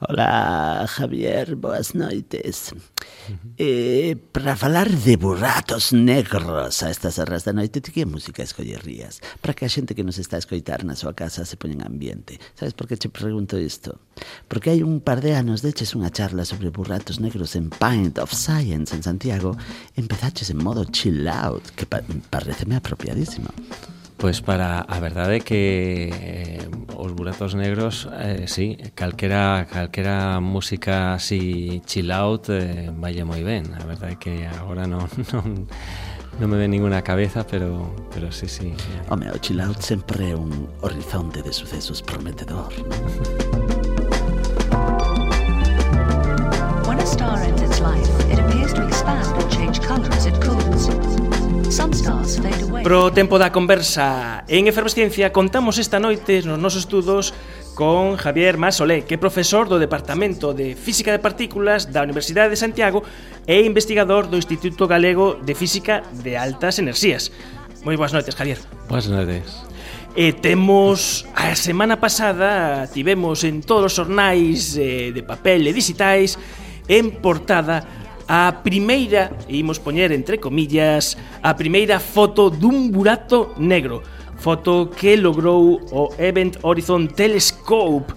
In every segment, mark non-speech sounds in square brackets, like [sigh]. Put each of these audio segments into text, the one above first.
Hola, Javier, boas noites. eh, para falar de burratos negros a estas horas da noite, ti que música escollerías? Para que a xente que nos está a escoitar na casa se poña en ambiente. Sabes por que che pregunto isto? Porque hai un par de anos deches unha charla sobre burratos negros en Pint of Science en Santiago empezaches en modo chill out, que pa pareceme apropiadísimo. Pois para a verdade é que eh, os buratos negros, eh, sí, calquera, calquera música así chill out eh, valle moi ben. A verdade é que agora non, [laughs] non, non me ven ninguna cabeza, pero, pero sí, sí. Home, o chill out sempre é un horizonte de sucesos prometedor. Pro tempo da conversa en Efervesciencia contamos esta noite nos nosos estudos con Javier Masolé, que é profesor do Departamento de Física de Partículas da Universidade de Santiago e investigador do Instituto Galego de Física de Altas Enerxías. Moi boas noites, Javier. Boas noites. E temos a semana pasada tivemos en todos os xornais eh, de papel e digitais en portada a primeira, e imos poñer entre comillas, a primeira foto dun burato negro. Foto que logrou o Event Horizon Telescope,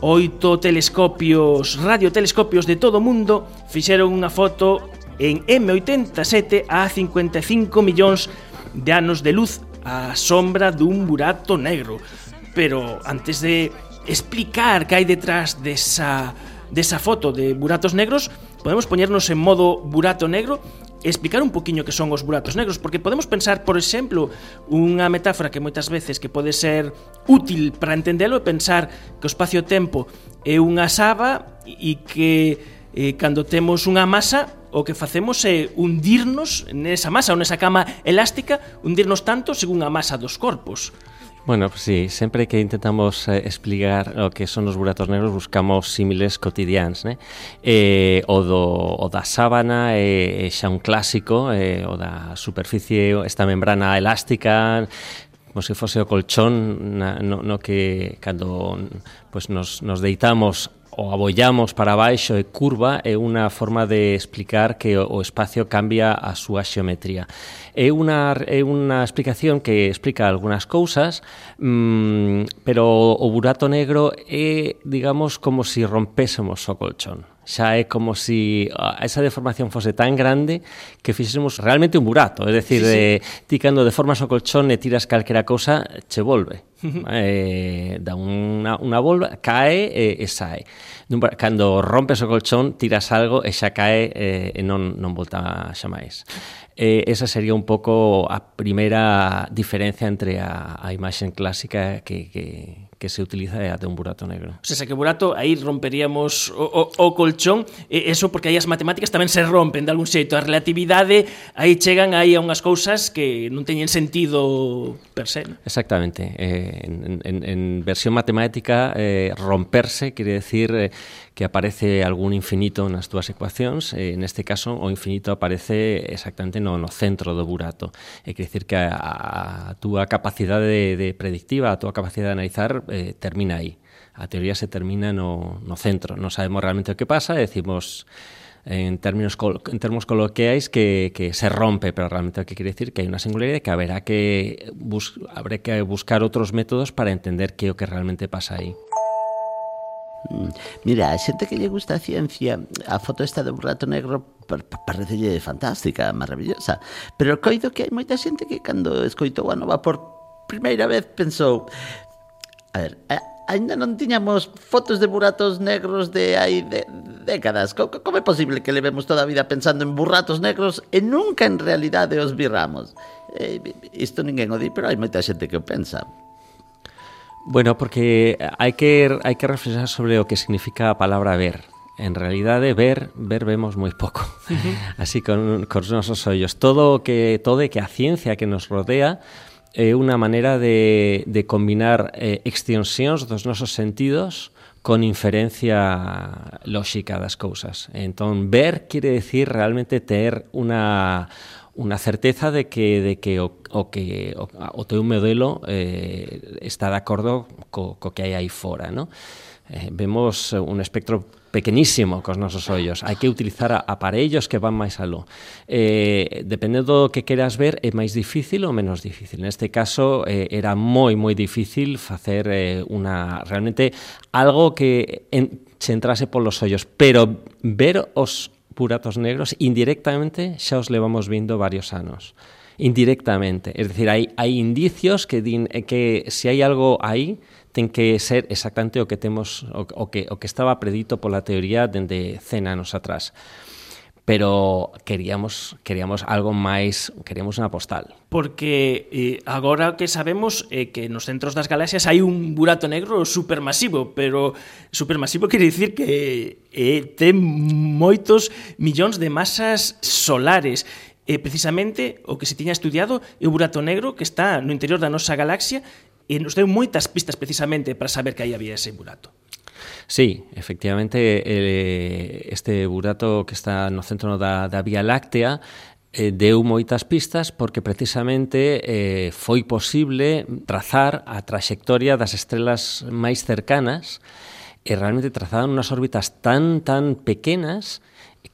oito telescopios, radiotelescopios de todo o mundo fixeron unha foto en M87 a 55 millóns de anos de luz á sombra dun burato negro. Pero antes de explicar que hai detrás desa, desa foto de buratos negros, podemos poñernos en modo burato negro e explicar un poquiño que son os buratos negros, porque podemos pensar, por exemplo, unha metáfora que moitas veces que pode ser útil para entendelo e pensar que o espacio-tempo é unha saba e que eh, cando temos unha masa o que facemos é hundirnos nesa masa ou nesa cama elástica hundirnos tanto según a masa dos corpos. Bueno, pues sí, sempre que intentamos eh, explicar o que son os buratos negros buscamos símiles cotidianos né? Eh, o, do, o da sábana é, eh, xa un clásico, eh, o da superficie, esta membrana elástica, como se fose o colchón na, no, no que cando pues, nos, nos deitamos o abollamos para baixo e curva é unha forma de explicar que o espacio cambia a súa xeometría. É unha, é unha explicación que explica algunhas cousas, mmm, pero o burato negro é, digamos, como se si rompésemos o colchón. Xa é como se si esa deformación fose tan grande que fixésemos realmente un burato. É dicir, sí, sí. Eh, ti cando deformas o colchón e tiras calquera cousa, che volve eh, da unha, unha volva, cae e, e sae. Cando rompes o colchón, tiras algo e xa cae eh, e non, non volta xa máis. Eh, esa sería un pouco a primeira diferencia entre a, a imaxe clásica que, que, que se utiliza é a de un burato negro. O sea, que burato, aí romperíamos o, o, o colchón, e eso porque aí as matemáticas tamén se rompen de algún xeito. A relatividade, aí chegan aí a unhas cousas que non teñen sentido per se. ¿no? Exactamente. Eh, en, en, en versión matemática, eh, romperse quere decir eh, que aparece algún infinito nas túas ecuacións. Eh, en este caso, o infinito aparece exactamente no, no centro do burato. E eh, decir que a, a túa capacidade de, de predictiva, a túa capacidade de analizar eh, termina aí. A teoría se termina no, no centro. Non sabemos realmente o que pasa decimos en términos en termos coloquiais que, que se rompe, pero realmente o que quiere decir que hai unha singularidade que haberá que bus habrá que buscar outros métodos para entender que é o que realmente pasa aí. Mm. Mira, a xente que lle gusta a ciencia, a foto esta de un rato negro parecelle fantástica, maravillosa, pero coido que hai moita xente que cando escoitou a nova por primeira vez pensou A ver, a, ainda non tiñamos fotos de buratos negros de hai de, décadas. Como, como é posible que levemos toda a vida pensando en burratos negros e nunca en realidade os virramos? Eh, isto ninguén o di, pero hai moita xente que o pensa. Bueno, porque hai que hai que reflexionar sobre o que significa a palabra ver. En realidade ver, ver vemos moi pouco. Uh -huh. Así con con os nosos ollos, todo o que todo que a ciencia que nos rodea Eh, é unha maneira de, de combinar eh, extensións dos nosos sentidos con inferencia lóxica das cousas. Entón, ver quere decir realmente ter unha unha certeza de que de que o, o que o, o teu modelo eh, está de acordo co, co que hai aí fora, non? eh, vemos eh, un espectro pequenísimo cos nosos ollos. Hai que utilizar aparellos que van máis aló. Eh, dependendo do que queras ver, é máis difícil ou menos difícil. Neste caso, eh, era moi, moi difícil facer eh, una, realmente algo que en, se entrase polos ollos. Pero ver os buratos negros indirectamente xa os levamos vindo varios anos indirectamente, es decir, hai, hai indicios que, din, eh, que se hai algo aí ten que ser exactamente o que temos o, o que o que estaba predito pola teoría dende 100 anos atrás pero queríamos queríamos algo máis, queríamos unha postal. Porque eh, agora que sabemos é eh, que nos centros das galaxias hai un burato negro supermasivo, pero supermasivo quere dicir que eh, ten moitos millóns de masas solares. E eh, precisamente o que se tiña estudiado é o burato negro que está no interior da nosa galaxia E nos deu moitas pistas precisamente para saber que aí había ese burato. Sí, efectivamente, eh, este burato que está no centro da, da Vía Láctea eh, deu moitas pistas porque precisamente eh, foi posible trazar a traxectoria das estrelas máis cercanas e realmente trazaban unhas órbitas tan tan pequenas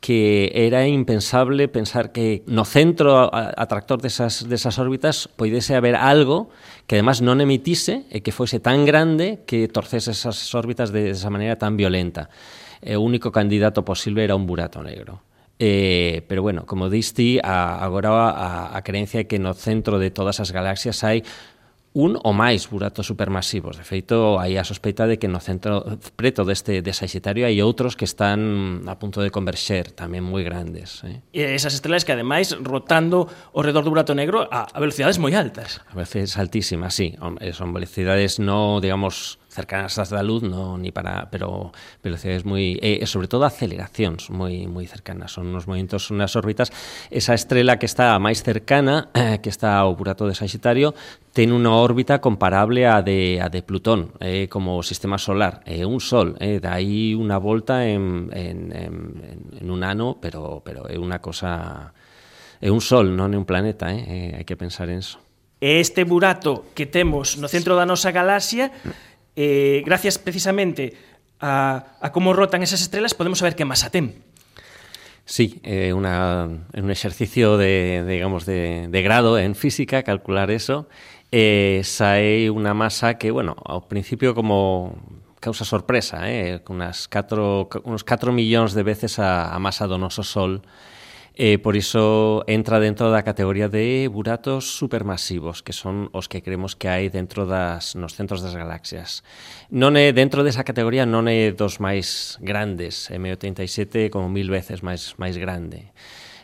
que era impensable pensar que no centro atractor desas, desas órbitas poidese haber algo que además non emitise e que fose tan grande que torcese esas órbitas de, esa maneira tan violenta. O único candidato posible era un burato negro. Eh, pero bueno, como diste, agora a, a creencia é que no centro de todas as galaxias hai un ou máis buratos supermasivos. De feito, hai a sospeita de que no centro preto deste de Saxitario hai outros que están a punto de converxer, tamén moi grandes. Eh? E esas estrelas que, ademais, rotando ao redor do burato negro a, a velocidades moi altas. A veces altísimas, sí. Eh, son velocidades no, digamos, cercanas a la luz, no, ni para, pero velocidades muy, eh, sobre todo aceleracións moi, moi cercanas, son unos movimentos, unas órbitas, esa estrela que está máis cercana, eh, que está ao burato de Saxitario, ten unha órbita comparable a de, a de Plutón, eh, como sistema solar, eh, un sol, eh, dai unha volta en, en, en, en un ano, pero, pero é unha cosa... É un sol, non é un planeta, eh? eh hai que pensar en eso. E este burato que temos no centro da nosa galaxia eh, gracias precisamente a, como rotan esas estrelas, podemos saber que masa ten. Sí, eh, una, un exercicio de, digamos, de, de grado en física, calcular eso, eh, sae unha masa que, bueno, ao principio como causa sorpresa, eh, unas 4, unos 4 millóns de veces a, a masa do noso Sol, E por iso entra dentro da categoría de buratos supermasivos, que son os que cremos que hai dentro das nos centros das galaxias. Non é dentro desa categoría non é dos máis grandes, M87 como mil veces máis máis grande.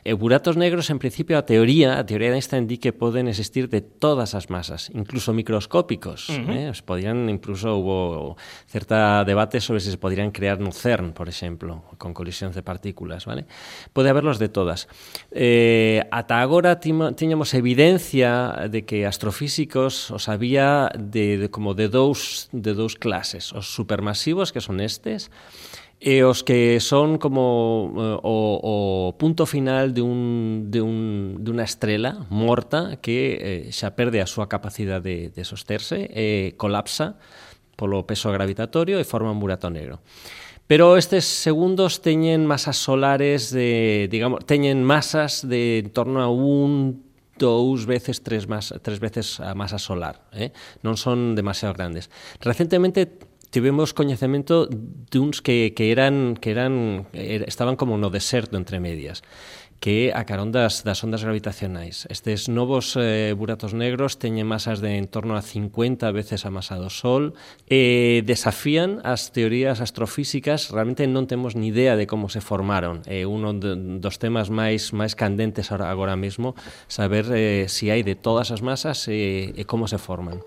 E buratos negros, en principio, a teoría, a teoría de Einstein di que poden existir de todas as masas, incluso microscópicos. Uh -huh. eh? Se podían, incluso hubo certa debate sobre se se podían crear no CERN, por exemplo, con colisións de partículas, vale? Pode haberlos de todas. Eh, ata agora tiñamos evidencia de que astrofísicos os había de, de como de dous de dous clases, os supermasivos que son estes, e os que son como uh, o, o punto final de, un, de, un, de unha estrela morta que eh, xa perde a súa capacidade de, de sosterse e eh, colapsa polo peso gravitatorio e forma un burato negro. Pero estes segundos teñen masas solares de, digamos, teñen masas de en torno a un dous veces tres, mas, tres veces a masa solar, eh? non son demasiado grandes. Recentemente tivemos coñecemento duns que, que eran que eran er, estaban como no deserto entre medias que a carón das, das ondas gravitacionais. Estes novos eh, buratos negros teñen masas de en torno a 50 veces a masa do Sol e eh, desafían as teorías astrofísicas, realmente non temos ni idea de como se formaron. É eh, un dos temas máis máis candentes agora, agora mesmo saber eh, si hai de todas as masas e, e como se forman.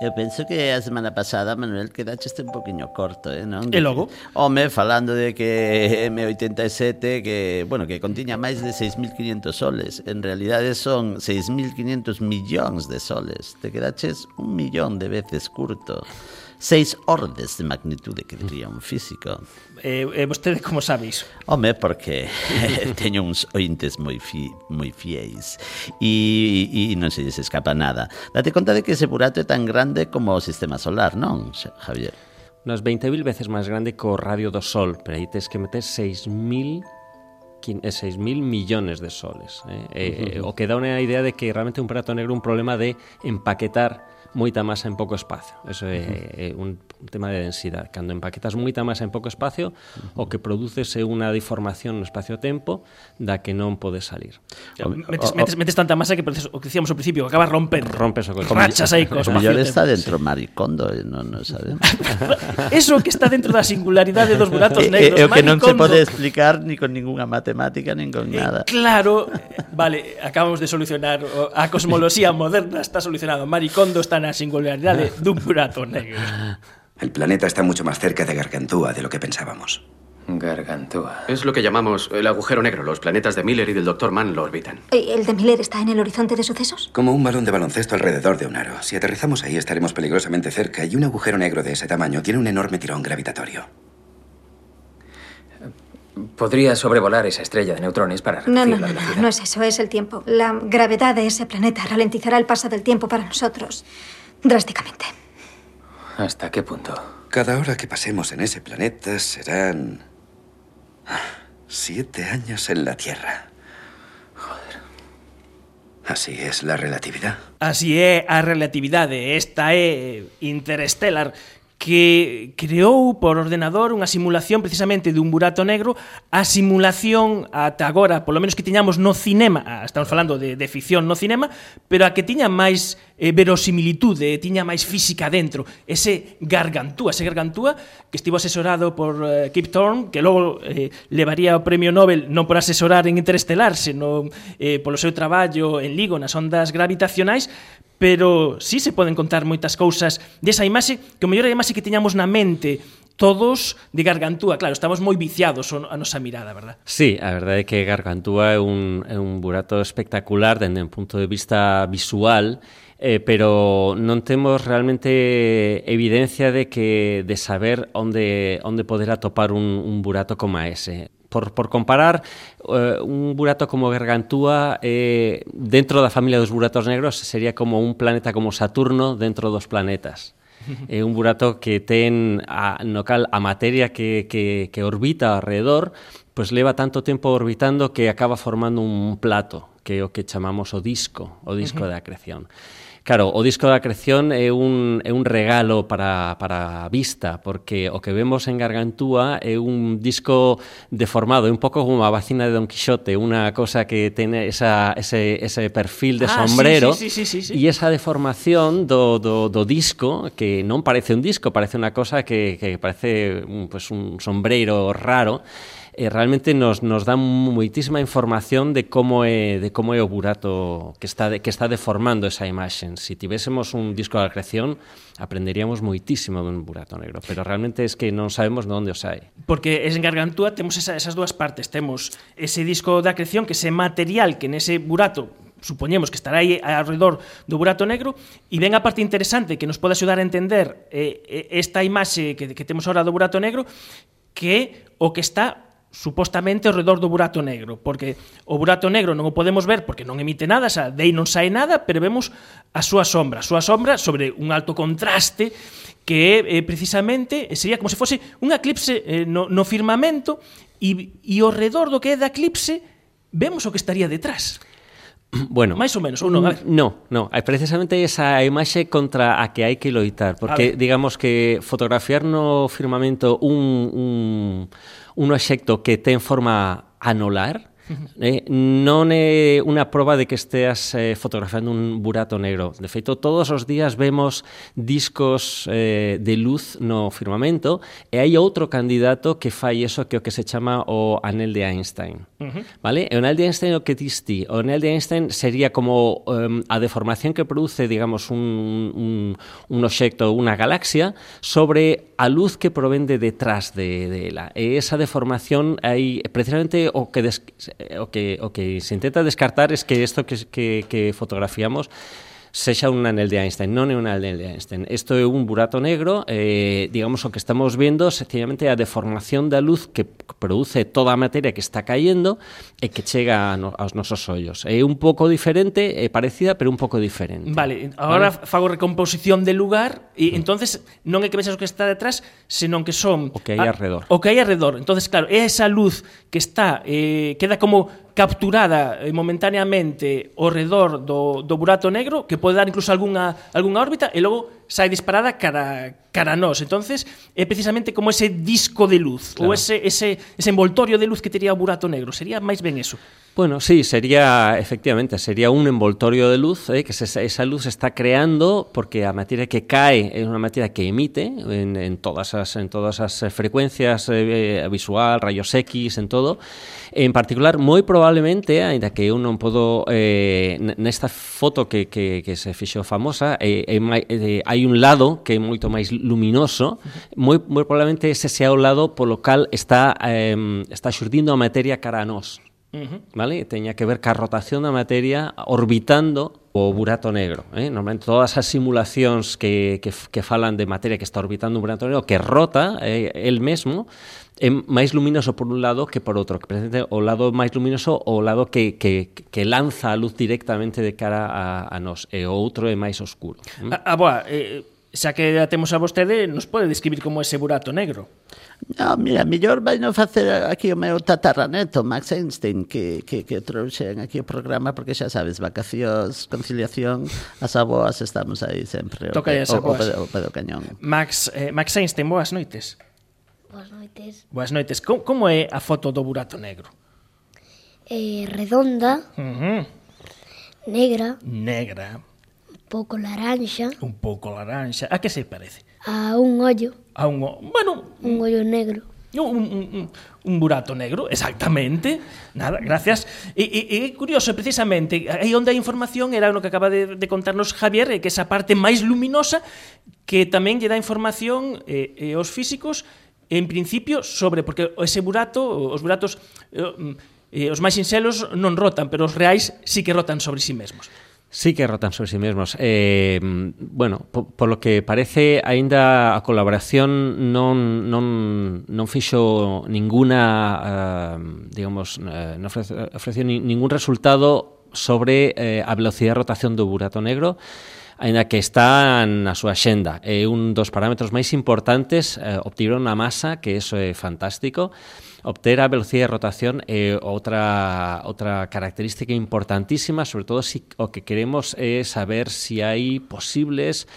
Eh, Eu penso que a semana pasada, Manuel, quedaste un poquinho corto, eh, non? E logo? Home, falando de que M87, que, bueno, que contiña máis de 6.500 soles. En realidade son 6.500 millóns de soles. Te quedaches un millón de veces curto seis ordes de magnitude que diría un físico. E, eh, e vostede como sabe iso? Home, porque [laughs] teño uns ointes moi fi, moi fieis e, e non se lles escapa nada. Date conta de que ese burato é tan grande como o sistema solar, non, Javier? Nos 20.000 veces máis grande que o radio do Sol, pero aí tes que meter 6.000 6.000 eh, millones de soles. Eh? Eh, uh -huh. O que dá unha idea de que realmente un prato negro é un problema de empaquetar moita masa en pouco espacio. Eso é, é un tema de densidade. Cando empaquetas moita masa en pouco espacio, o que produces é unha deformación no espacio-tempo da que non podes salir. O, metes, o, metes, metes tanta masa que parece o que dicíamos ao principio, que acabas rompendo. Rompes o coche. Rachas aí co espacio. Mellor está dentro maricondo, eh, non no sabemos. [laughs] Eso que está dentro da singularidade dos buratos [laughs] negros. É o que non se pode explicar ni con ninguna matemática, nin con eh, nada. Eh, claro, vale, acabamos de solucionar a cosmoloxía moderna está solucionado. Maricondo está na singularidade dun burato negro. El planeta está mucho más cerca de Gargantúa de lo que pensábamos. Gargantúa. Es lo que llamamos el agujero negro. Los planetas de Miller y del Dr. Mann lo orbitan. ¿Y ¿El de Miller está en el horizonte de sucesos? Como un balón de baloncesto alrededor de un aro. Si aterrizamos ahí estaremos peligrosamente cerca y un agujero negro de ese tamaño tiene un enorme tirón gravitatorio. Podría sobrevolar esa estrella de neutrones para reducir no, no, la no. No, no es eso, es el tiempo. La gravedad de ese planeta ralentizará el paso del tiempo para nosotros drásticamente. ¿Hasta qué punto? Cada hora que pasemos en ese planeta serán... siete años en la Tierra. Joder. Así es la relatividad. Así é a relatividade. Esta é Interstellar que creou por ordenador unha simulación precisamente dun burato negro, a simulación ata agora, polo menos que tiñamos no cinema, ah, estamos falando de, de ficción no cinema, pero a que tiña máis eh, verosimilitude, tiña máis física dentro, ese gargantúa, ese gargantúa que estivo asesorado por eh, Kip Thorne, que logo eh, levaría o premio Nobel non por asesorar en Interestelar, senón eh, polo seu traballo en Ligo, nas ondas gravitacionais, pero sí se poden contar moitas cousas desa imaxe, que o mellor é a imaxe que tiñamos na mente todos de Gargantúa, claro, estamos moi viciados a nosa mirada, verdad? Sí, a verdade é que Gargantúa é un, é un burato espectacular dende un punto de vista visual, eh, pero non temos realmente evidencia de que de saber onde onde poder atopar un, un burato como ese por, por comparar, eh, un burato como Gargantúa eh, dentro da familia dos buratos negros sería como un planeta como Saturno dentro dos planetas. É [laughs] eh, un burato que ten a, no cal a materia que, que, que orbita alrededor pois leva tanto tempo orbitando que acaba formando un plato, que é o que chamamos o disco, o disco uh -huh. de acreción. Claro, o disco da creación é un, é un regalo para, para a vista, porque o que vemos en Gargantúa é un disco deformado, é un pouco como a vacina de Don Quixote, unha cosa que ten esa, ese, ese perfil de ah, sombrero, sí, sí, sí, sí, sí, sí. e esa deformación do, do, do disco, que non parece un disco, parece unha cosa que, que parece un, pues, un sombreiro raro, eh, realmente nos, nos dan moitísima información de como é de como é o burato que está de, que está deformando esa imaxe. Se si tivésemos un disco de creación, aprenderíamos moitísimo dun burato negro, pero realmente es que non sabemos de onde os hai. Porque es en Gargantúa temos esa, esas dúas partes, temos ese disco de acreción, que ese material que nese burato supoñemos que estará aí alrededor do burato negro e ven a parte interesante que nos pode axudar a entender eh, eh esta imaxe que, que temos ahora do burato negro que o que está supostamente ao redor do burato negro, porque o burato negro non o podemos ver porque non emite nada, xa, dei non sai nada, pero vemos a súa sombra, a súa sombra sobre un alto contraste que é eh, precisamente sería como se fose un eclipse eh, no, no firmamento e, e ao redor do que é da eclipse vemos o que estaría detrás. [clears throat] Bueno, máis ou menos, ou non, a ver. No, no, eh, precisamente esa imaxe contra a que hai que loitar, porque digamos que fotografiar no firmamento un, un un obxecto que ten forma anular, Eh, non é unha proba de que esteas eh, fotografando un burato negro. De feito, todos os días vemos discos eh, de luz no firmamento e hai outro candidato que fai eso que o que se chama o anel de Einstein. Uh -huh. Vale? E o anel de Einstein o que diste? O anel de Einstein sería como um, a deformación que produce, digamos, un, un, un obxecto, unha galaxia sobre a luz que provende detrás de, de ela. E esa deformación aí precisamente o que des, o que o que se intenta descartar es que que, que, que fotografiamos sexa un anel de Einstein, non é un anel de Einstein. Isto é un burato negro, eh, digamos, o que estamos vendo sencillamente a deformación da luz que produce toda a materia que está caendo e que chega no, aos nosos ollos. É un pouco diferente, é parecida, pero un pouco diferente. Vale, agora vale? fago recomposición de lugar e mm. entonces non é que vexas o que está detrás, senón que son o que hai alrededor. O que hai alrededor. Entonces, claro, é esa luz que está eh, queda como capturada eh, momentaneamente ao redor do, do burato negro, que pode dar incluso algunha, algunha órbita, e logo sai disparada cara cara a nós. Entonces, é precisamente como ese disco de luz claro. ou ese ese ese envoltorio de luz que tería o burato negro, sería máis ben eso. Bueno, sí, sería efectivamente, sería un envoltorio de luz, eh, que se, esa luz se está creando porque a materia que cae é unha materia que emite en, en todas as en todas as eh, frecuencias eh, eh, visual, rayos X, en todo. En particular, moi probablemente, aínda que eu non podo eh, nesta foto que, que, que se fixou famosa, eh, eh, hai hai un lado que é moito máis luminoso, moi, moi probablemente ese sea o lado polo cal está, eh, está xurdindo a materia cara a nós. Uh -huh. vale? Teña que ver ca rotación da materia orbitando o burato negro. Eh? Normalmente todas as simulacións que, que, que falan de materia que está orbitando un burato negro que rota eh, el mesmo eh, é máis luminoso por un lado que por outro, que presente o lado máis luminoso o lado que, que, que lanza a luz directamente de cara a, a nos e o outro é máis oscuro. Eh? Ah, ah, a, a boa, eh, xa que a temos a vostede, nos pode describir como ese burato negro? No, mira, mellor vai non facer aquí o meu tatarraneto, Max Einstein, que, que, que trouxen aquí o programa, porque xa sabes, vacacións, conciliación, as aboas estamos aí sempre. Toca o, o, o, o, pedo cañón. Max, eh, Max Einstein, boas noites. Boas noites. Boas noites. Como, como é a foto do burato negro? Eh, redonda. Uh -huh. Negra. Negra. Un pouco laranxa. Un pouco laranxa. A que se parece? A un ollo. A un, bueno, un ollo negro. Un, un, un burato negro, exactamente. Nada, gracias. E, e, e curioso, precisamente, aí onde a información era no que acaba de, de contarnos Javier, eh, que esa parte máis luminosa que tamén lle dá información eh, eh, aos físicos, en principio, sobre, porque ese burato, os buratos, eh, mm, eh, os máis sinxelos non rotan, pero os reais sí que rotan sobre si sí mesmos. Sí que rotan sobre sí mesmos. Eh, bueno, por, por, lo que parece, aínda a colaboración non, non, non fixo ninguna, uh, digamos, uh, non ofrece, ofreció ni, ningún resultado sobre eh, a velocidade de rotación do burato negro aínda que está na súa xenda. É eh, un dos parámetros máis importantes, eh, obtiveron a masa, que eso é fantástico, e obter a velocidade de rotación é outra outra característica importantísima, sobre todo si o que queremos é saber si hai posibles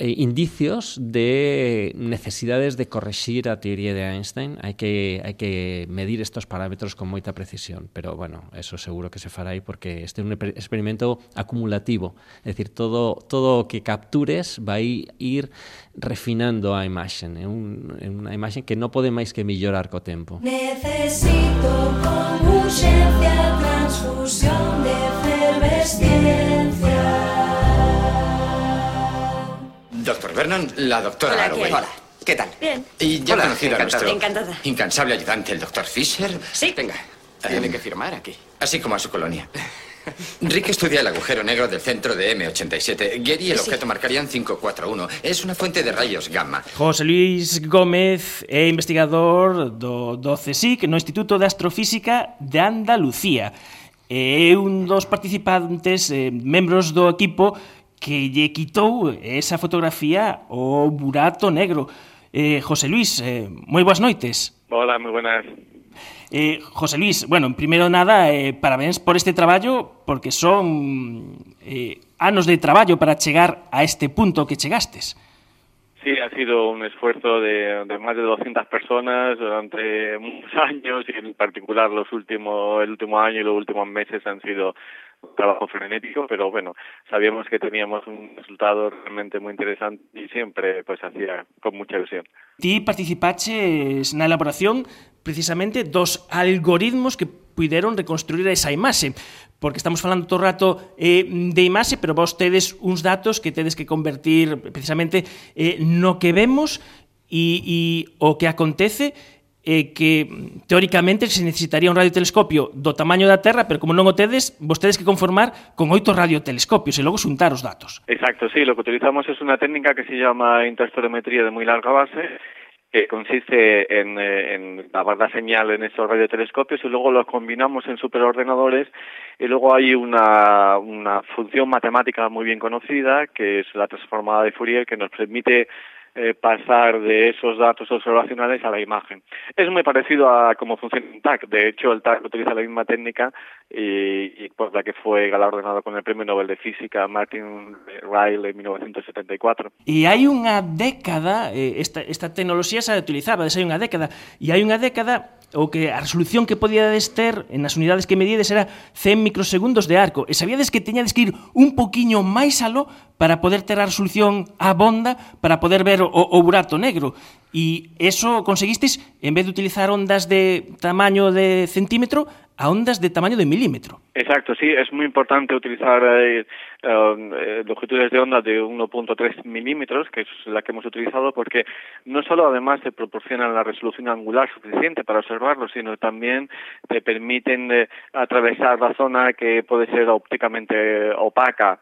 eh, indicios de necesidades de corregir a teoría de Einstein. Hai que, hai que medir estos parámetros con moita precisión, pero bueno, eso seguro que se fará aí porque este é un experimento acumulativo, é dicir, todo todo o que captures vai ir refinando a imaxe, é, eh, un, é unha imaxe que non pode máis que mellorar co tempo. Necesito con urgencia transfusión de efervesciencia Doctor Vernon, la doctora Hola, Arroway. ¿qué? Hola. ¿Qué tal? Bien. Y ya Hola, conocido a encantada. nuestro Encantada. incansable ayudante, el doctor Fisher. Sí. Venga. Tiene Em, que firmar aquí. Así como a su colonia. Rick estudia el agujero negro del centro de M87. Gary y el Sí. objeto marcarían 541. Es una fuente de rayos gamma. José Luis Gómez é investigador do, do CSIC no Instituto de Astrofísica de Andalucía. É un dos participantes, eh, membros do equipo que lle quitou eh, esa fotografía o burato negro. Eh, José Luis, eh, moi boas noites. Hola, moi buenas. Eh, José Luis, bueno, primeiro nada, eh, parabéns por este traballo, porque son eh, anos de traballo para chegar a este punto que chegastes. Sí, ha sido un esfuerzo de, de más de 200 personas durante muchos años y en particular los últimos, el último año y los últimos meses han sido trabajo frenético, pero bueno, sabíamos que teníamos un resultado realmente muy interesante y siempre pues, hacía con mucha ilusión. Ti participaches na elaboración precisamente dos algoritmos que puderon reconstruir esa imaxe, porque estamos falando todo o rato eh, de imaxe, pero vos tedes uns datos que tedes que convertir precisamente eh, no que vemos e, e o que acontece eh, que teóricamente se necesitaría un radiotelescopio do tamaño da Terra, pero como non o tedes, vos tedes que conformar con oito radiotelescopios e logo xuntar os datos. Exacto, sí, lo que utilizamos es una técnica que se llama interferometría de muy larga base, que consiste en, eh, en la señal en estos radiotelescopios y luego los combinamos en superordenadores y luego hay una, una función matemática muy bien conocida que es la transformada de Fourier que nos permite eh, pasar de esos datos observacionales a la imagen. Es muy parecido a cómo funciona un TAC. De hecho, el TAC utiliza la misma técnica y, y por la que fue galardonado con el Premio Nobel de Física Martin Ryle en 1974. E hai unha década, eh, esta, esta tecnoloxía se utilizaba, desde hai unha década, e hai unha década o que a resolución que podíades ter nas unidades que medíades era 100 microsegundos de arco e sabíades que teñades que ir un poquiño máis aló para poder ter a resolución abonda para poder ver o, o burato negro. E eso conseguistes en vez de utilizar ondas de tamaño de centímetro a ondas de tamaño de milímetro. Exacto, sí, es muy importante utilizar eh, eh, longitudes de onda de 1.3 milímetros, que es la que hemos utilizado, porque no solo además te proporcionan la resolución angular suficiente para observarlo, sino también te permiten eh, atravesar la zona que puede ser ópticamente opaca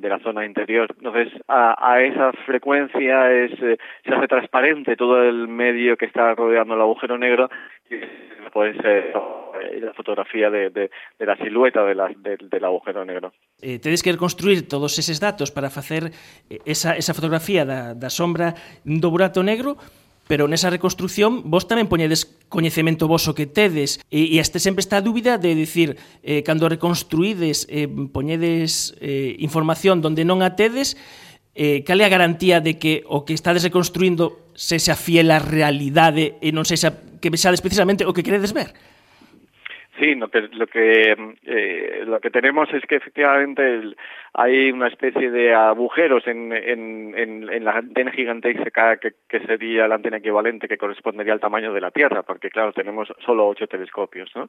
de la zona interior. Entonces, a, a esa frecuencia es, se hace transparente todo el medio que está rodeando el agujero negro y después eh, la fotografía de, de, de, la silueta de la, del agujero negro. Eh, tedes que reconstruir todos eses datos para facer eh, esa, esa fotografía da, da sombra do burato negro, pero nesa reconstrucción vos tamén poñedes coñecemento voso que tedes e, e este sempre está a dúbida de dicir eh, cando reconstruídes eh, poñedes eh, información donde non a tedes eh, cal é a garantía de que o que estades reconstruindo se xa fiel á realidade e non sexa que vexades precisamente o que queredes ver? Sí, lo que lo que eh, lo que tenemos es que efectivamente hay una especie de agujeros en, en, en, en la antena gigantesca que, que sería la antena equivalente que correspondería al tamaño de la Tierra, porque claro tenemos solo ocho telescopios, ¿no?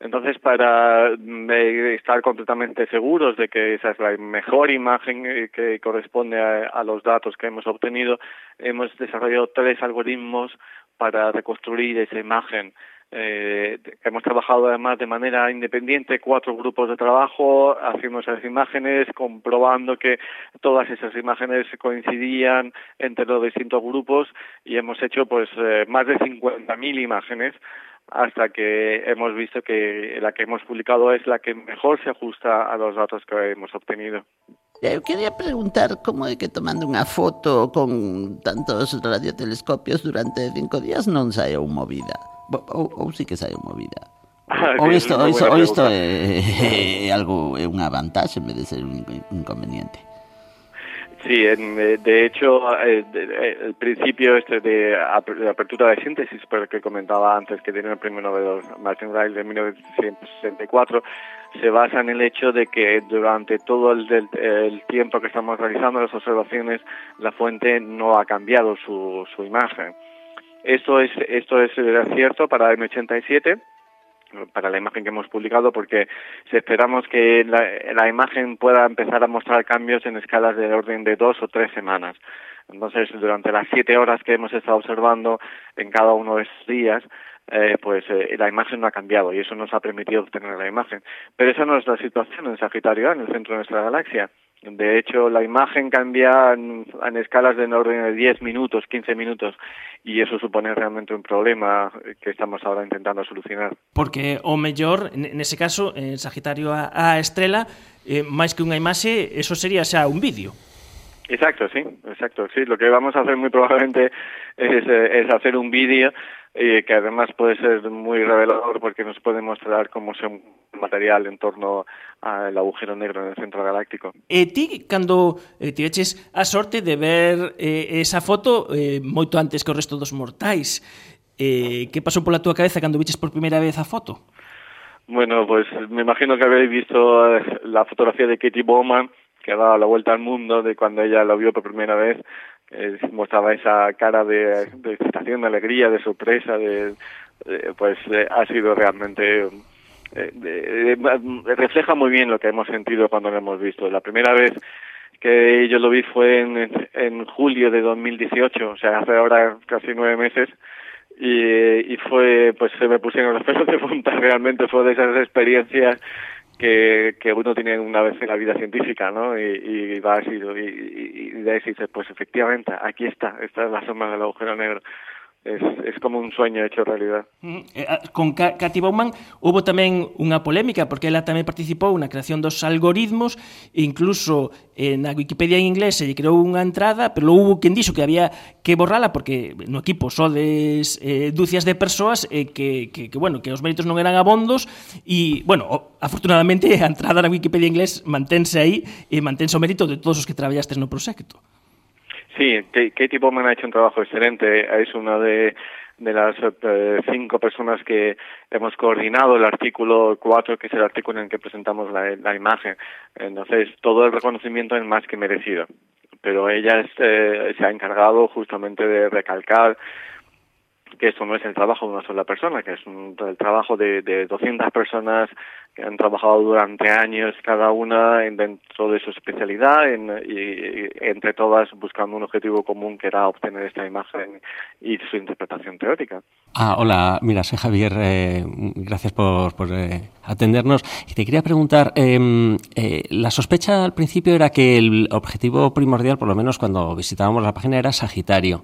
Entonces, para eh, estar completamente seguros de que esa es la mejor imagen eh, que corresponde a, a los datos que hemos obtenido, hemos desarrollado tres algoritmos para reconstruir esa imagen. Eh, hemos trabajado además de manera independiente, cuatro grupos de trabajo, haciendo esas imágenes, comprobando que todas esas imágenes coincidían entre los distintos grupos y hemos hecho pues eh, más de 50.000 imágenes hasta que hemos visto que la que hemos publicado es la que mejor se ajusta a los datos que hemos obtenido. Eu quería preguntar como é que tomando unha foto con tantos radiotelescopios durante cinco días non sae un movida. Ou sí que sae movida. Ah, sí, isto, é, é algo é unha vantaxe en vez de ser un inconveniente. Sí, en, eh, de hecho, eh, de- el principio este de, ap- de apertura de síntesis, pero que comentaba antes, que tiene el premio Nobel Martin Ryle de 1964, se basa en el hecho de que durante todo el, el tiempo que estamos realizando las observaciones, la fuente no ha cambiado su, su imagen. Esto es, esto es eh, cierto para M87, para la imagen que hemos publicado porque esperamos que la, imagen pueda empezar a mostrar cambios en escalas de orden de dos o tres semanas. Entonces, durante las siete horas que hemos estado observando en cada uno de esos días, eh, pues eh, la imagen no ha cambiado y eso nos ha permitido obtener la imagen. Pero esa no es la situación en Sagitario en el centro de nuestra galaxia. De hecho, la imagen cambia en, en escalas de en orden de 10 minutos, 15 minutos, y eso supone realmente un problema que estamos ahora intentando solucionar. Porque, o mellor, nese caso, en Sagitario a, a estrela, eh, máis que unha imaxe, eso sería xa un vídeo. Exacto, sí, exacto, sí. Lo que vamos a hacer muy probablemente es, eh, es hacer un vídeo y que además puede ser muy revelador porque nos puede mostrar cómo se material en torno al agujero negro en el centro galáctico. E ti, cando eh, tiveches a sorte de ver eh, esa foto eh, moito antes que o resto dos mortais, eh, que pasou pola túa cabeza cando viches por primeira vez a foto? Bueno, pues me imagino que habéis visto eh, la fotografía de Katie Bowman que ha dado la vuelta al mundo de cuando ella lo vio por primera vez eh, mostraba esa cara de, de excitación, de alegría, de sorpresa, de, de pues eh, ha sido realmente eh, refleja muy bien lo que hemos sentido cuando lo hemos visto. La primera vez que yo lo vi fue en, en julio de 2018, o sea, hace ahora casi nueve meses, y, y fue, pues se me pusieron los pelos de punta, [laughs] realmente fue de esas experiencias que, que uno tiene una vez en la vida científica, ¿no? Y, y va así, y, y, y de ahí se dice, pues efectivamente, aquí está, esta es la sombra del agujero negro. es, es como un sueño hecho realidad. Mm, eh, ah, con Cathy Bowman houve tamén unha polémica, porque ela tamén participou na creación dos algoritmos, e incluso eh, na Wikipedia en inglés se lle creou unha entrada, pero houve quen dixo que había que borrala, porque no equipo sodes eh, dúcias de persoas eh, que, que, que, bueno, que os méritos non eran abondos, e, bueno, afortunadamente [laughs] a entrada na Wikipedia en inglés mantense aí, e mantense o mérito de todos os que traballastes no proxecto. Sí, Ka- Katie Bowman ha hecho un trabajo excelente. Es una de, las eh, cinco personas que hemos coordinado el artículo 4, que es el artículo en el que presentamos la, la imagen. Entonces, todo el reconocimiento es más que merecido. Pero ella es, eh, se ha encargado justamente de recalcar que esto no es el trabajo de una sola persona, que es un, el trabajo de, de 200 personas que han trabajado durante años cada una en, dentro de su especialidad en, y, y entre todas buscando un objetivo común que era obtener esta imagen y su interpretación teórica. Ah, hola, mira, soy Javier, eh, gracias por, por eh, atendernos. Y te quería preguntar, eh, eh, la sospecha al principio era que el objetivo primordial, por lo menos cuando visitábamos la página, era Sagitario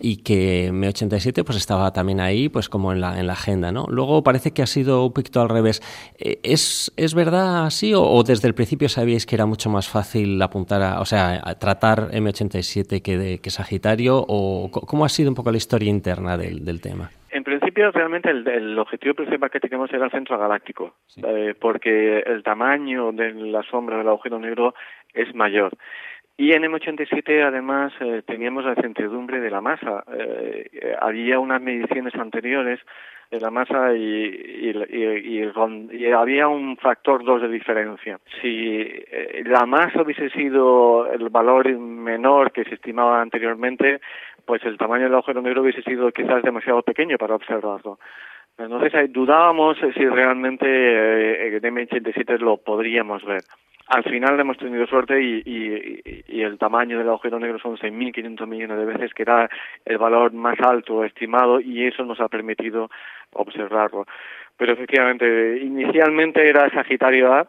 y que M87 pues estaba también ahí pues como en la, en la agenda, ¿no? Luego parece que ha sido un poquito al revés. Eh, ¿Es, ¿Es verdad así o, o desde el principio sabíais que era mucho más fácil apuntar a, o sea, a tratar M87 que, de, que Sagitario o cómo ha sido un poco la historia interna del, del tema? En principio, realmente el, el objetivo principal que teníamos era el centro galáctico, eh, porque el tamaño de la sombra del agujero negro es mayor. Y en M87 además eh, teníamos la incertidumbre de la masa. Eh, eh, había unas mediciones anteriores de la masa y, y, y, había un factor 2 de diferencia. Si eh, la masa hubiese sido el valor menor que se estimaba anteriormente, pues el tamaño del agujero negro hubiese sido quizás demasiado pequeño para observarlo. Entonces ahí dudábamos eh, si realmente eh, en M87 lo podríamos ver. Al final hemos tenido suerte y, y, y el tamaño del agujero negro son 6.500 millones de veces, que era el valor más alto estimado y eso nos ha permitido observarlo. Pero efectivamente, inicialmente era Sagitario A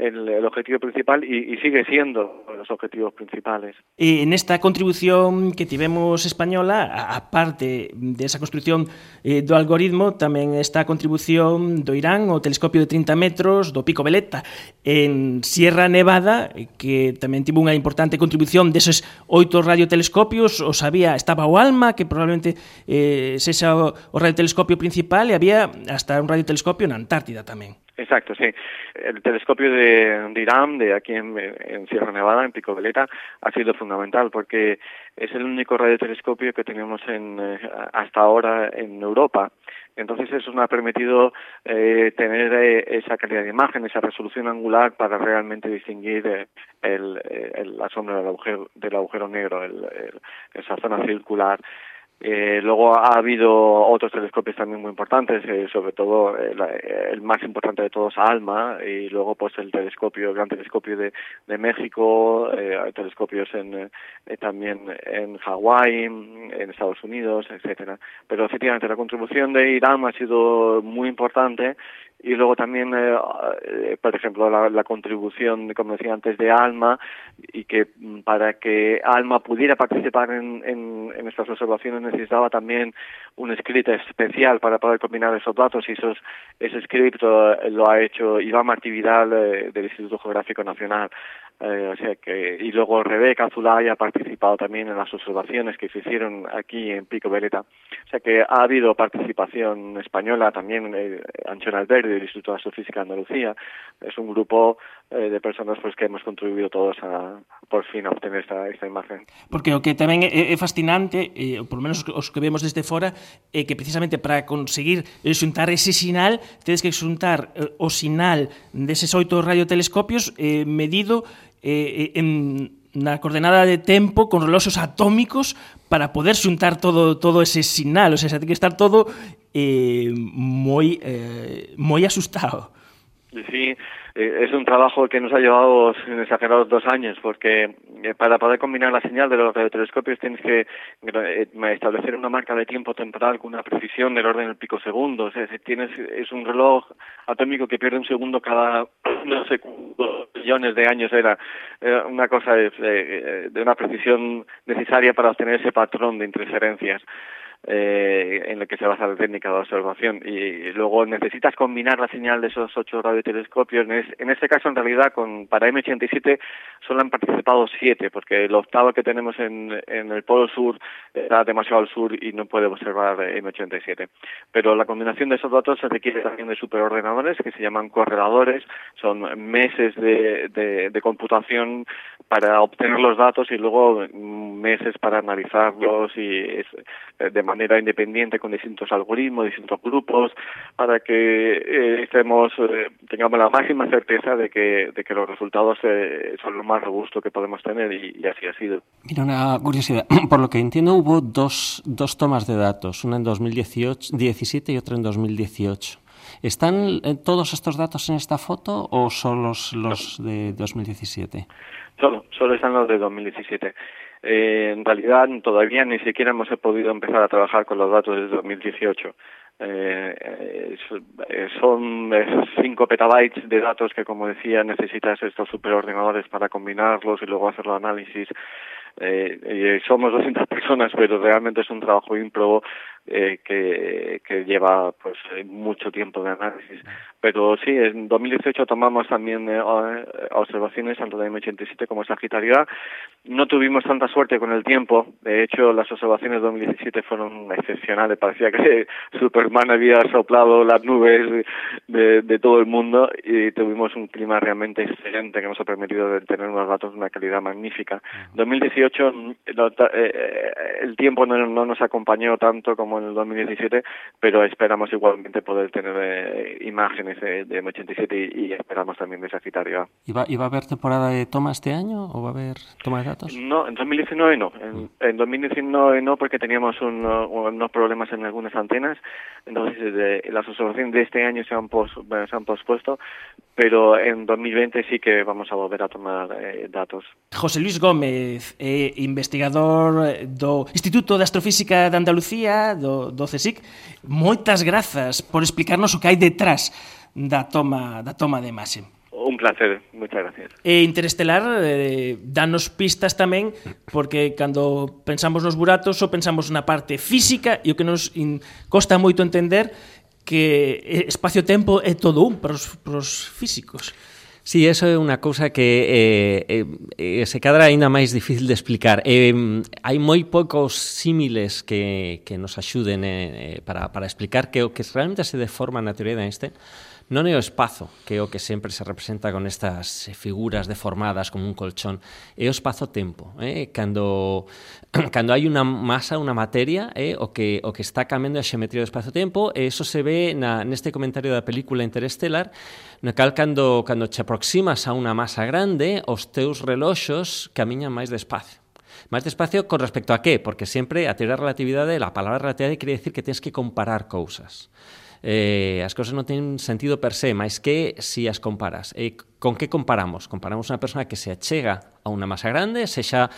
el, el objetivo principal e, e sigue siendo os objetivos principales. E nesta contribución que tivemos española, aparte desa de construción eh, do algoritmo, tamén está a contribución do Irán, o telescopio de 30 metros do Pico Veleta, en Sierra Nevada, eh, que tamén tivo unha importante contribución deses oito radiotelescopios, os había, estaba o ALMA, que probablemente eh, sexa o, o radiotelescopio principal, e había hasta un radiotelescopio na Antártida tamén. Exacto, sí. El telescopio de, de Irán, de aquí en, Sierra Nevada, en Pico Veleta, ha sido fundamental porque es el único radiotelescopio que tenemos en, eh, hasta ahora en Europa. Entonces eso nos ha permitido eh, tener eh, esa calidad de imagen, esa resolución angular para realmente distinguir eh, el, el, la sombra del agujero, del agujero negro, el, esa zona circular. Eh, luego ha habido otros telescopios también muy importantes, eh, sobre todo eh, la, el más importante de todos, ALMA, y luego pues el telescopio, el gran telescopio de, de México, hay telescopios en, también en Hawái, en Estados Unidos, etcétera. Pero efectivamente la contribución de Irán ha sido muy importante y luego también, eh, por ejemplo, la, la, contribución, como decía antes, de ALMA y que para que ALMA pudiera participar en, en, estas observaciones necesitaba también un script especial para poder combinar esos datos y esos, ese script lo ha hecho Iván Martí eh, del Instituto Geográfico Nacional. Eh, o sea que, y luego Rebeca Zulay ha participado también en las observaciones que se hicieron aquí en Pico Veleta. O sea que ha habido participación española también, eh, Anchón Alberdi del Instituto de Astrofísica de Andalucía. Es un grupo eh, de personas pues que hemos contribuido todos a por fin a obtener esta, esta imagen. Porque o que tamén é, é fascinante, eh, por lo menos os que vemos desde fora, é eh, que precisamente para conseguir eh, xuntar ese sinal, tedes que xuntar eh, o sinal deses oito radiotelescopios eh, medido eh, en, na coordenada de tempo con reloxos atómicos para poder xuntar todo todo ese sinal, o sea, ten que estar todo eh, moi eh, moi asustado. Sí, eh, es un trabajo que nos ha llevado sin exagerados dos años, porque eh, para poder combinar la señal de los radiotelescopios tienes que eh, establecer una marca de tiempo temporal con una precisión del orden del pico segundo. O sea, tienes, es un reloj atómico que pierde un segundo cada, millones de años. Era una cosa de, de una precisión necesaria para obtener ese patrón de interferencias eh, en lo que se basa la técnica de observación. Y luego necesitas combinar la señal de esos ocho radiotelescopios. En, es, en este caso en realidad con para M87 solo han participado siete porque el octavo que tenemos en, en el polo sur está demasiado al sur y no puede observar M87 pero la combinación de esos datos se requiere también de superordenadores que se llaman correladores. Son meses de, de, computación para obtener los datos y luego meses para analizarlos y es, de manera independiente con distintos algoritmos, distintos grupos, para que eh, estemos, eh, tengamos la máxima certeza de que, de que los resultados eh, son lo más robusto que podemos tener y, y, así ha sido. Mira, una curiosidad. [clears throat] Por lo que entiendo, hubo dos, dos tomas de datos, una en 2017 y otra en 2018. ¿Están todos estos datos en esta foto o son los, los de 2017? Solo, solo están los de 2017. Eh, en realidad todavía ni siquiera hemos podido empezar a trabajar con los datos de 2018. Eh, eh, son 5 petabytes de datos que, como decía, necesitas estos superordenadores para combinarlos y luego hacer el análisis. Eh, somos 200 [laughs] personas, pero realmente es un trabajo ímprobo eh, que, que lleva pues mucho tiempo de análisis. Pero sí, en 2018 tomamos también eh, observaciones tanto de M87 como Sagitario A. No tuvimos tanta suerte con el tiempo. De hecho, las observaciones de 2017 fueron excepcionales. Parecía que [laughs] Superman había soplado las nubes de, de todo el mundo y tuvimos un clima realmente excelente que nos ha permitido tener unos datos de una calidad magnífica. 2018 el tiempo no, no nos acompañó tanto como en el 2017, pero esperamos igualmente poder tener eh, imágenes de, de M87 y, y, esperamos también de Sagitario A. ¿Y va, ¿Y va a haber temporada de toma este año o va a haber toma de datos? No, en 2019 no. En, en 2019 no porque teníamos un, unos problemas en algunas antenas, entonces de, las observaciones de este año se han, pos, se han pospuesto, pero en 2020 sí que vamos a volver a tomar eh, datos. José Luis Gómez, eh, investigador do Instituto de Astrofísica de Andalucía, do, do CSIC. Moitas grazas por explicarnos o que hai detrás da toma, da toma de imaxe. Un placer, moitas gracias. E Interestelar eh, danos pistas tamén porque cando pensamos nos buratos só pensamos na parte física e o que nos in, costa moito entender que espacio-tempo é todo un para os, para os físicos. Sí, eso é unha cousa que eh, eh, eh se cadra aínda máis difícil de explicar. Eh, hai moi poucos símiles que, que nos axuden eh, eh, para, para explicar que o que realmente se deforma na teoría de Einstein non é o espazo que é o que sempre se representa con estas figuras deformadas como un colchón, é o espazo-tempo, eh? cando [clears throat] cando hai unha masa, unha materia, eh? o que o que está cambiando a xeometría do espazo-tempo, e eso se ve na neste comentario da película Interestelar, no cal cando cando che aproximas a unha masa grande, os teus reloxos camiñan máis despacio. Máis despacio con respecto a qué? Porque sempre a teoría da relatividade, a palabra relatividade quere decir que tens que comparar cousas eh, as cousas non ten sentido per se, máis que si as comparas. E con que comparamos? Comparamos unha persona que se achega a unha masa grande, sexa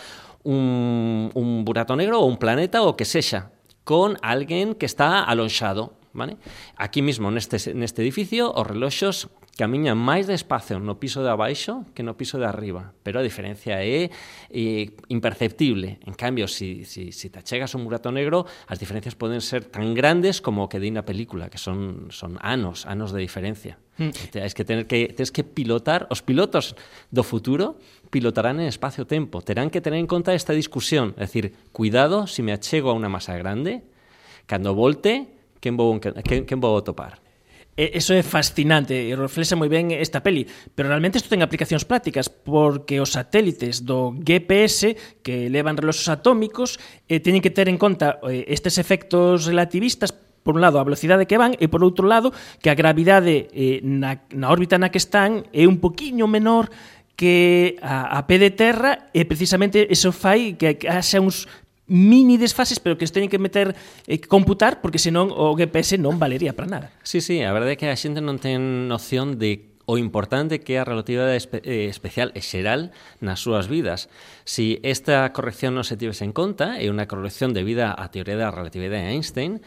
un, un burato negro ou un planeta ou que sexa, con alguén que está alonxado, Vale? Aquí mismo neste, neste edificio os reloxos camiña máis despacio no piso de abaixo que no piso de arriba, pero a diferencia é, é imperceptible. En cambio, si, si, si te achegas un burato negro, as diferencias poden ser tan grandes como o que di na película, que son, son anos, anos de diferencia. Mm. Tens que tener que tens que pilotar, os pilotos do futuro pilotarán en espacio-tempo, terán que tener en conta esta discusión, é dicir, cuidado si me achego a unha masa grande, cando volte, quen vou, quen, quen vou topar? E eso é fascinante e reflexa moi ben esta peli, pero realmente isto ten aplicacións prácticas porque os satélites do GPS que levan reloxos atómicos eh, teñen que ter en conta eh, estes efectos relativistas. Por un lado a velocidade que van e por outro lado que a gravidade eh, na, na órbita na que están é un poquiño menor que a, a pé de terra e precisamente eso fai que, que haxa uns mini desfases, pero que os teñen que meter eh, computar, porque senón o GPS non valería para nada. Sí, sí, a verdade é que a xente non ten noción de o importante que é a relatividade espe eh, especial e xeral nas súas vidas. Si esta corrección non se tives en conta, é unha corrección debida á teoría da relatividade de Einstein,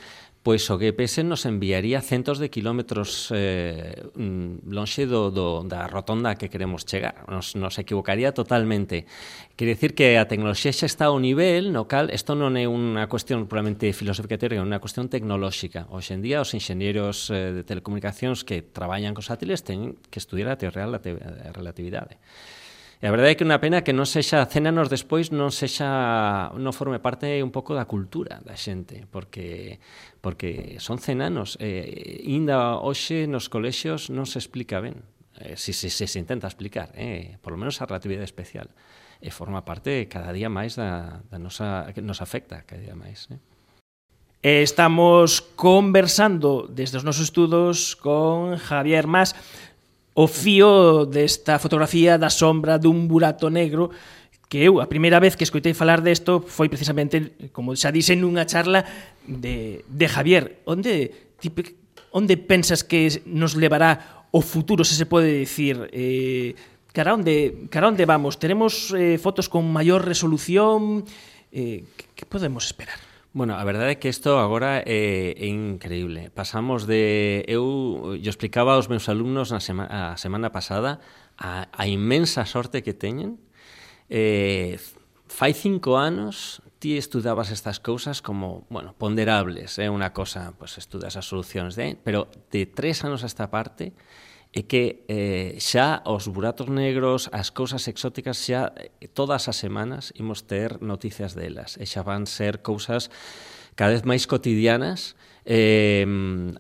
pois o GPS nos enviaría centos de kilómetros eh, mm, lonxe do, do, da rotonda que queremos chegar. Nos, nos equivocaría totalmente. Quere decir que a tecnoloxía xa está ao nivel no cal, isto non é unha cuestión puramente filosófica teórica, é unha cuestión tecnolóxica. Hoxe en día os enxeñeros eh, de telecomunicacións que traballan cos sátiles teñen que estudiar a teoría da relatividade. Eh? E a verdade é que é unha pena que non sexa cénanos despois non sexa non forme parte un pouco da cultura da xente, porque porque son cenanos e eh, inda hoxe nos colexios non se explica ben. Eh, si, si, si se intenta explicar, eh, por lo menos a relatividade especial e forma parte cada día máis da, da nosa, que nos afecta cada día máis. Eh? Estamos conversando desde os nosos estudos con Javier Mas o fío desta fotografía da sombra dun burato negro que eu a primeira vez que escoitei falar desto foi precisamente, como xa dixen, nunha charla de, de Javier. Onde, tipo, onde pensas que nos levará o futuro, se se pode dicir? Eh, cara, onde, cara onde vamos? Teremos eh, fotos con maior resolución? Eh, que, que podemos esperar? Bueno, a verdade é que isto agora é, é increíble. Pasamos de... Eu, yo explicaba aos meus alumnos na sema, a semana pasada a, a inmensa sorte que teñen. Eh, fai cinco anos ti estudabas estas cousas como, bueno, ponderables, é eh? unha cosa, pues estudas as solucións de, pero de tres anos a esta parte é que eh, xa os buratos negros, as cousas exóticas xa eh, todas as semanas imos ter noticias delas. E xa van ser cousas cada vez máis cotidianas. Eh,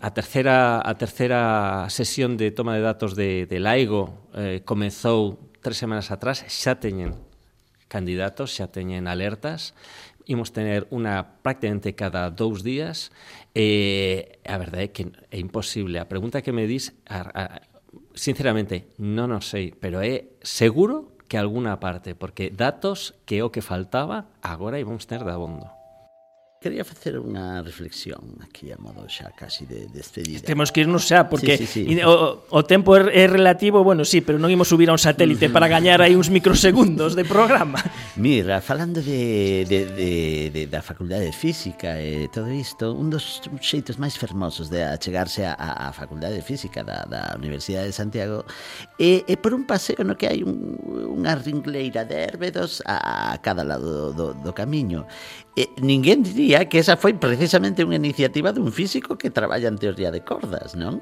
a terceira a terceira sesión de toma de datos de, de Laigo eh, comezou tres semanas atrás. Xa teñen candidatos, xa teñen alertas. Imos tener unha prácticamente cada dous días. E eh, a verdade é que é imposible. A pregunta que me dis, a, a, Sinceramente, non o sei, pero é seguro que alguna parte, porque datos que o que faltaba agora íbamos ter de abondo. Quería facer unha reflexión aquí a modo xa casi de despedida. Temos que irnos xa porque sí, sí, sí. O, o tempo é, é relativo, bueno, sí, pero non imos subir a un satélite para gañar aí uns microsegundos de programa. [laughs] Mira, falando de, de, de, de da Facultade de Física e todo isto, un dos xeitos máis fermosos de achegarse á a, a Facultade de Física da, da Universidade de Santiago é, é por un paseo no que hai un, unha ringleira de hérbedos a, a cada lado do, do, do camiño. E ninguén diría que esa foi precisamente unha iniciativa dun físico que traballa en teoría de cordas, non?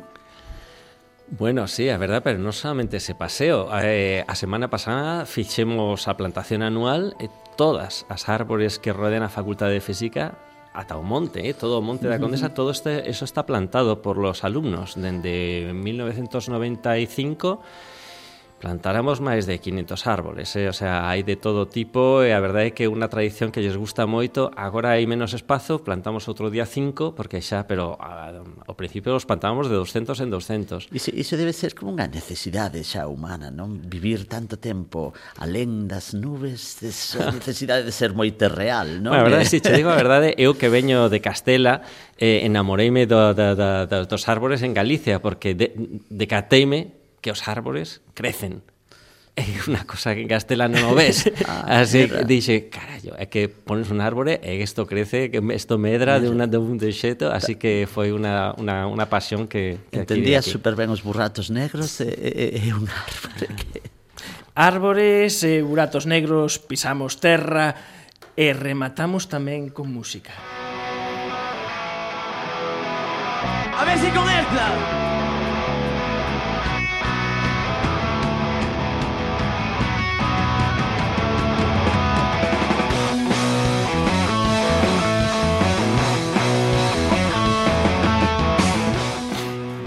Bueno, sí, a verdad, pero non solamente ese paseo. Eh, a semana pasada fixemos a plantación anual e todas as árbores que rodean a Facultade de Física ata o monte, eh, todo o monte da Condesa, todo este, eso está plantado por los alumnos dende 1995 plantáramos máis de 500 árboles, eh? o sea, hai de todo tipo e a verdade é que é unha tradición que lles gusta moito, agora hai menos espazo, plantamos outro día 5 porque xa, pero a, ao principio os plantábamos de 200 en 200. Iso, iso debe ser como unha necesidade xa humana, non? Vivir tanto tempo alén das nubes, esa [laughs] necesidade de ser moito real, non? Bueno, a verdade, eh. si te digo a verdade, eu que veño de Castela, eh, enamoreime do, do, do, dos árboles en Galicia porque de, decateime que os árbores crecen. [laughs] É unha cosa que en castelano non ves. [laughs] ah, Así que dixe, carallo, é que pones un árbore e isto crece, que isto medra de, una, de un xeto, así que foi unha, unha, unha pasión que... que Entendía super ben os burratos negros e, e, e un árbore que... [laughs] Árbores e buratos negros, pisamos terra e rematamos tamén con música. A ver si con esta...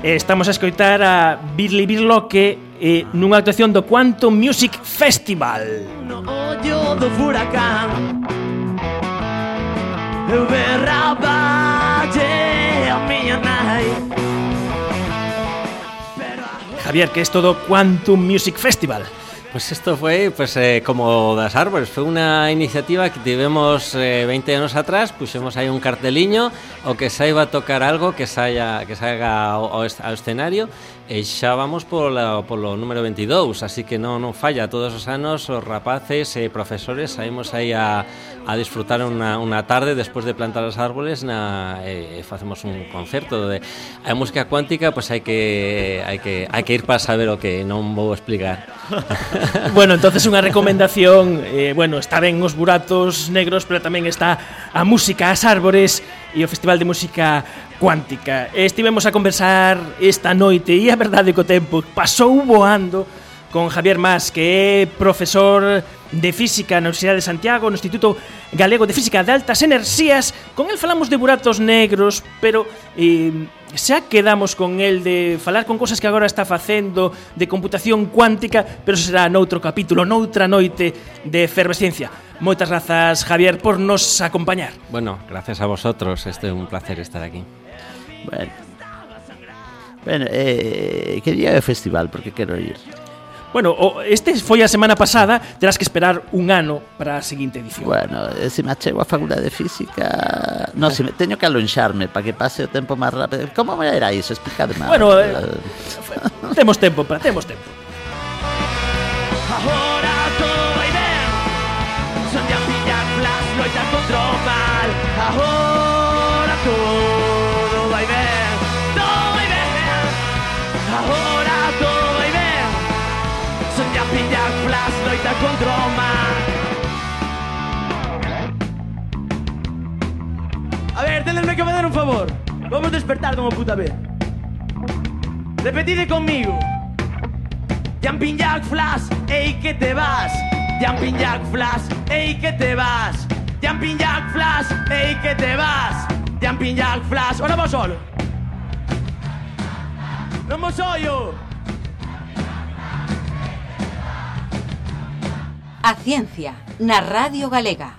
Eh, estamos a escoitar a Billy Birloque eh, nunha actuación do Quantum Music Festival. No ollo do furacán Eu berraballe a miña nai Javier, que é isto todo Quantum Music Festival? Pues esto fue pues eh, como das árbores, fue una iniciativa que tivemos eh, 20 anos atrás, puxemos aí un carteliño o que saiba tocar algo que saia que saiga ao, ao escenario E xa vamos polo, polo número 22, así que non, non falla todos os anos os rapaces e profesores saímos aí a, a disfrutar unha, unha tarde despois de plantar os árboles na, eh, e, e facemos un concerto de a música cuántica, pois hai que hai que hai que ir para saber o que non vou explicar. [laughs] bueno, entonces unha recomendación, eh, bueno, está ben os buratos negros, pero tamén está a música, as árbores, e o Festival de Música Cuántica. Estivemos a conversar esta noite e a verdade que o tempo pasou voando Con Javier Mas Que é profesor de Física na Universidade de Santiago No Instituto Galego de Física de Altas Enerxías Con el falamos de buratos negros Pero eh, xa quedamos con el de falar con cosas que agora está facendo de computación cuántica, pero será noutro capítulo, noutra noite de efervesciencia. Moitas grazas, Javier, por nos acompañar. Bueno, gracias a vosotros, este es un placer estar aquí. Bueno, bueno eh, que día é o festival? Porque quero ir. Bueno, o, este foi a semana pasada, terás que esperar un ano para a seguinte edición. Bueno, se me achego a facultade de física... No, se me, teño que alonxarme para que pase o tempo máis rápido. Como era iso? Explicadme. Bueno, eh, [laughs] temos tempo, para temos tempo. Mal A ver, tenedme que fazer un favor Vamos despertar de unha puta vez Repetide conmigo Jumping Jack Flash, ey que te vas. Jumping Jack Flash, ey que te vas. Jumping Jack Flash, ey que te vas. Jumping Jack Flash, ahora vos solo. Non vos. A ciencia na Radio Galega.